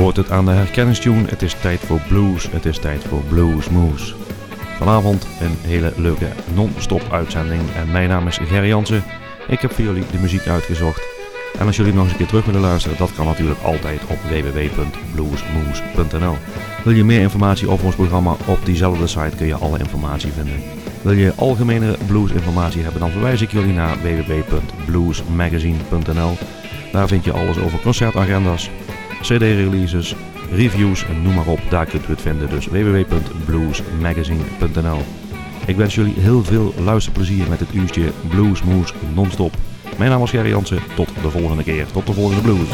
hoort het aan de herkenningstune. Het is tijd voor blues. Het is tijd voor Blues Moose. Vanavond een hele leuke non-stop uitzending. En mijn naam is Gerry Jansen. Ik heb voor jullie de muziek uitgezocht. En als jullie nog eens een keer terug willen luisteren, dat kan natuurlijk altijd op www.bluesmoose.nl. Wil je meer informatie over ons programma? Op diezelfde site kun je alle informatie vinden. Wil je algemene bluesinformatie hebben, dan verwijs ik jullie naar www.bluesmagazine.nl. Daar vind je alles over concertagenda's, cd-releases, reviews en noem maar op. Daar kunt u het vinden. Dus www.bluesmagazine.nl. Ik wens jullie heel veel luisterplezier met het uurtje Bluesmoes non-stop. Mijn naam is Gerry Jansen. Tot de volgende keer. Tot de volgende blues.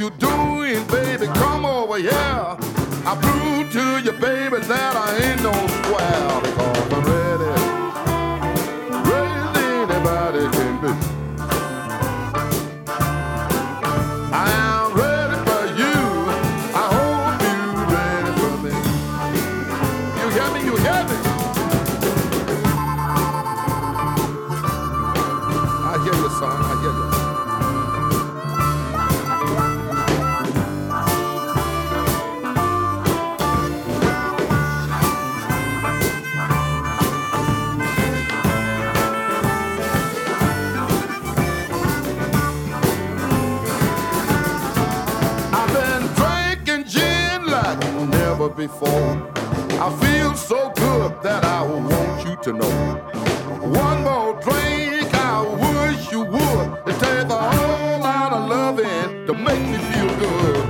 you do. ever before. I feel so good that I want you to know. One more drink, I wish you would. It takes a whole lot of loving to make me feel good.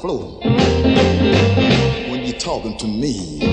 floor when you're talking to me.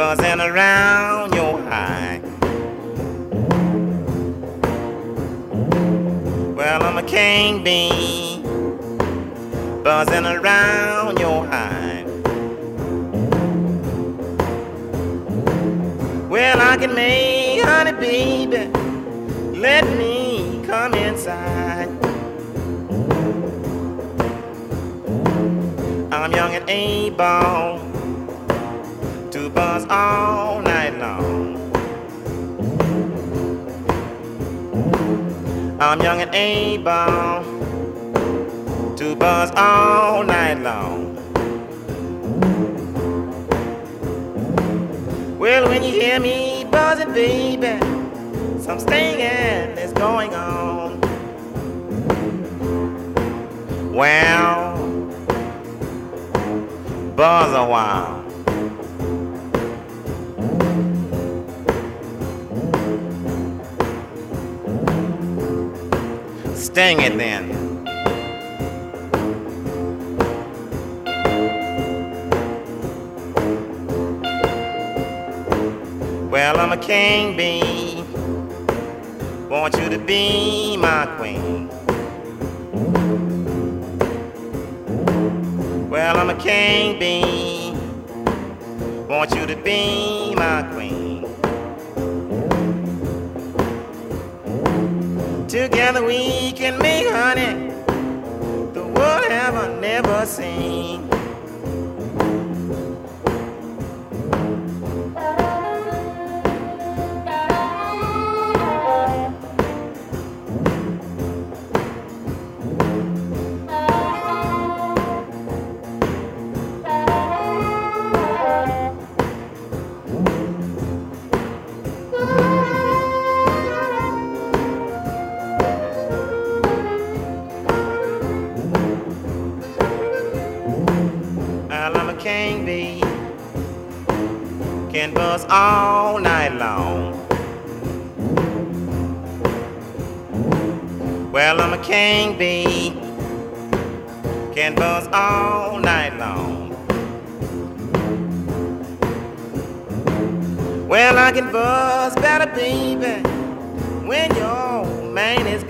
Buzzing around your hive. Well, I'm a king bee buzzing around your hive. Well, I can make honey, baby. Let me come inside. I'm young and able buzz all night long. I'm young and able to buzz all night long. Well, when you hear me buzzing, baby, some stinging is going on. Well, buzz a while. Sting it then. Well, I'm a king bee. Want you to be my queen. Well, I'm a king bee. Want you to be my queen. Together we can make honey the world have never seen. All night long. Well, I'm a king bee. Can buzz all night long. Well, I can buzz better, baby, when your man is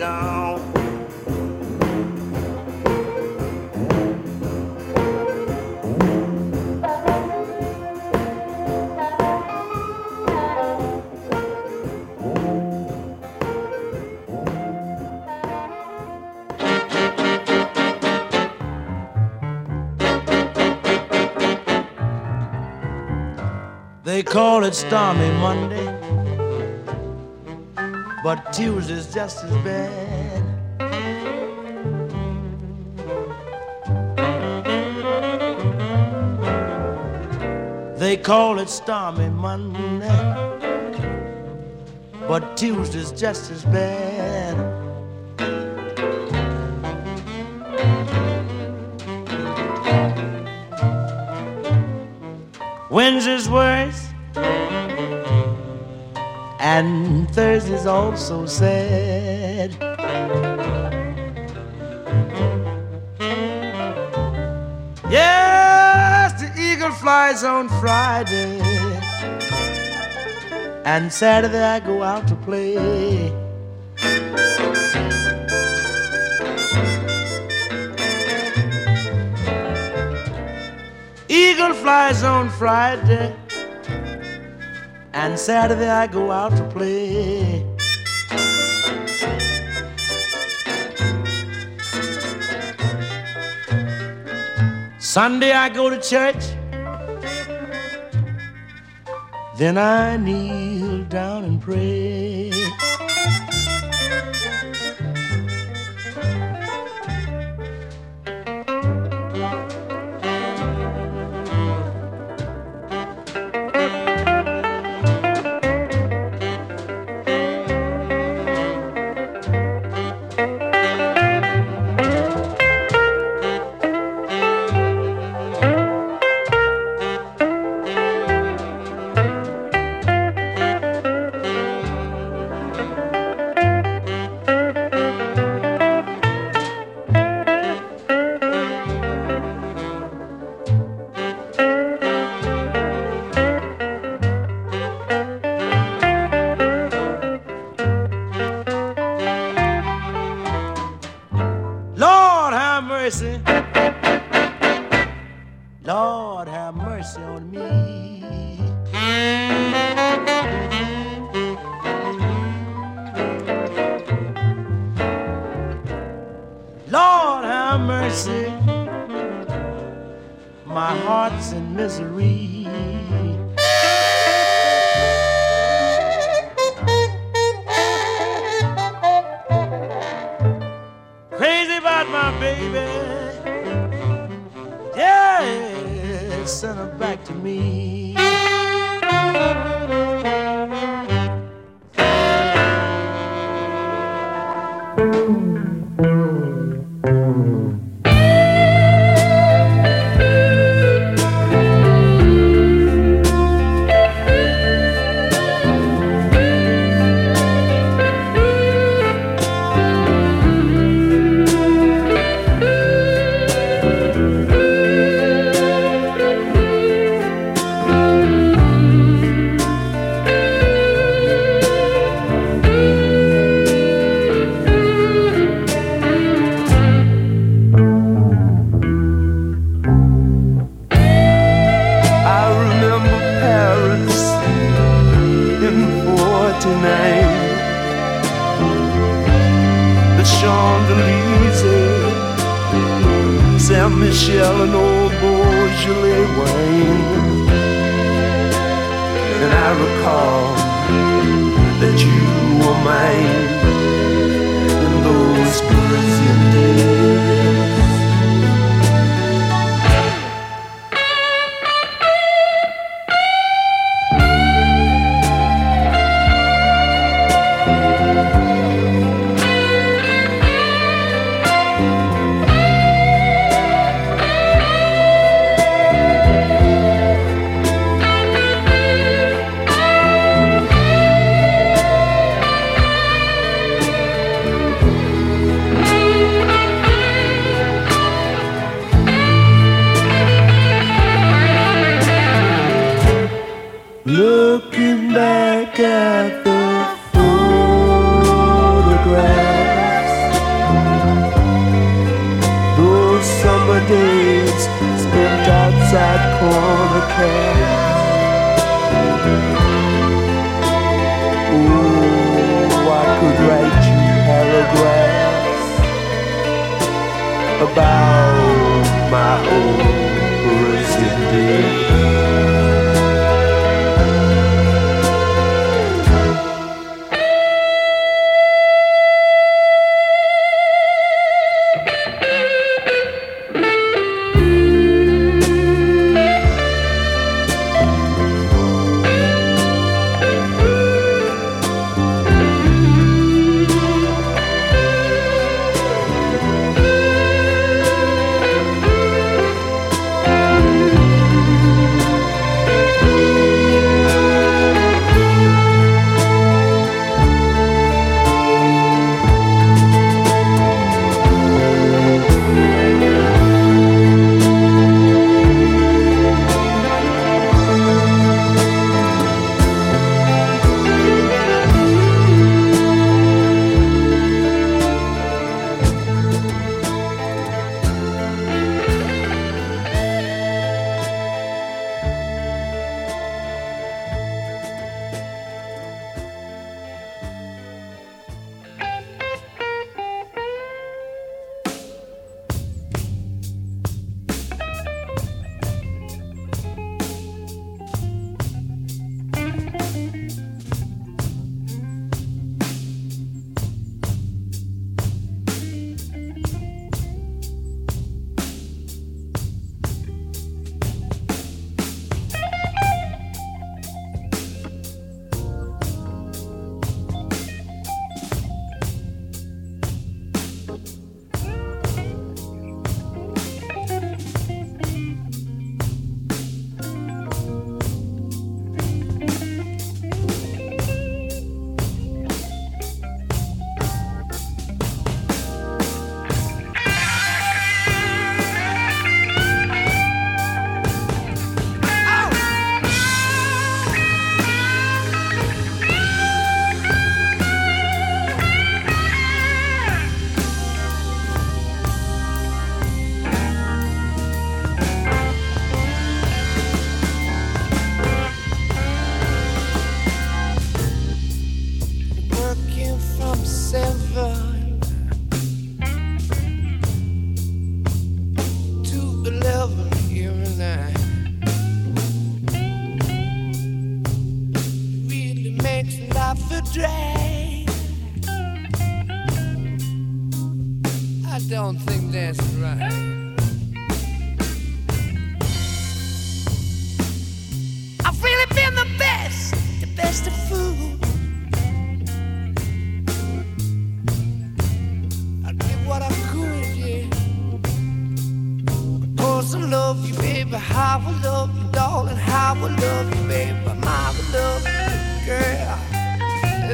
call it stormy Monday, but Tuesday's just as bad. They call it stormy Monday, but Tuesday's just as bad. Wednesday's worse, and Thursday's also sad. Yes, the eagle flies on Friday, and Saturday I go out to play. Eagle flies on Friday, and Saturday I go out to play. Sunday I go to church, then I kneel down and pray.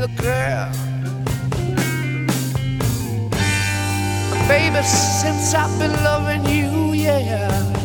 Girl. Baby, since I've been loving you, yeah.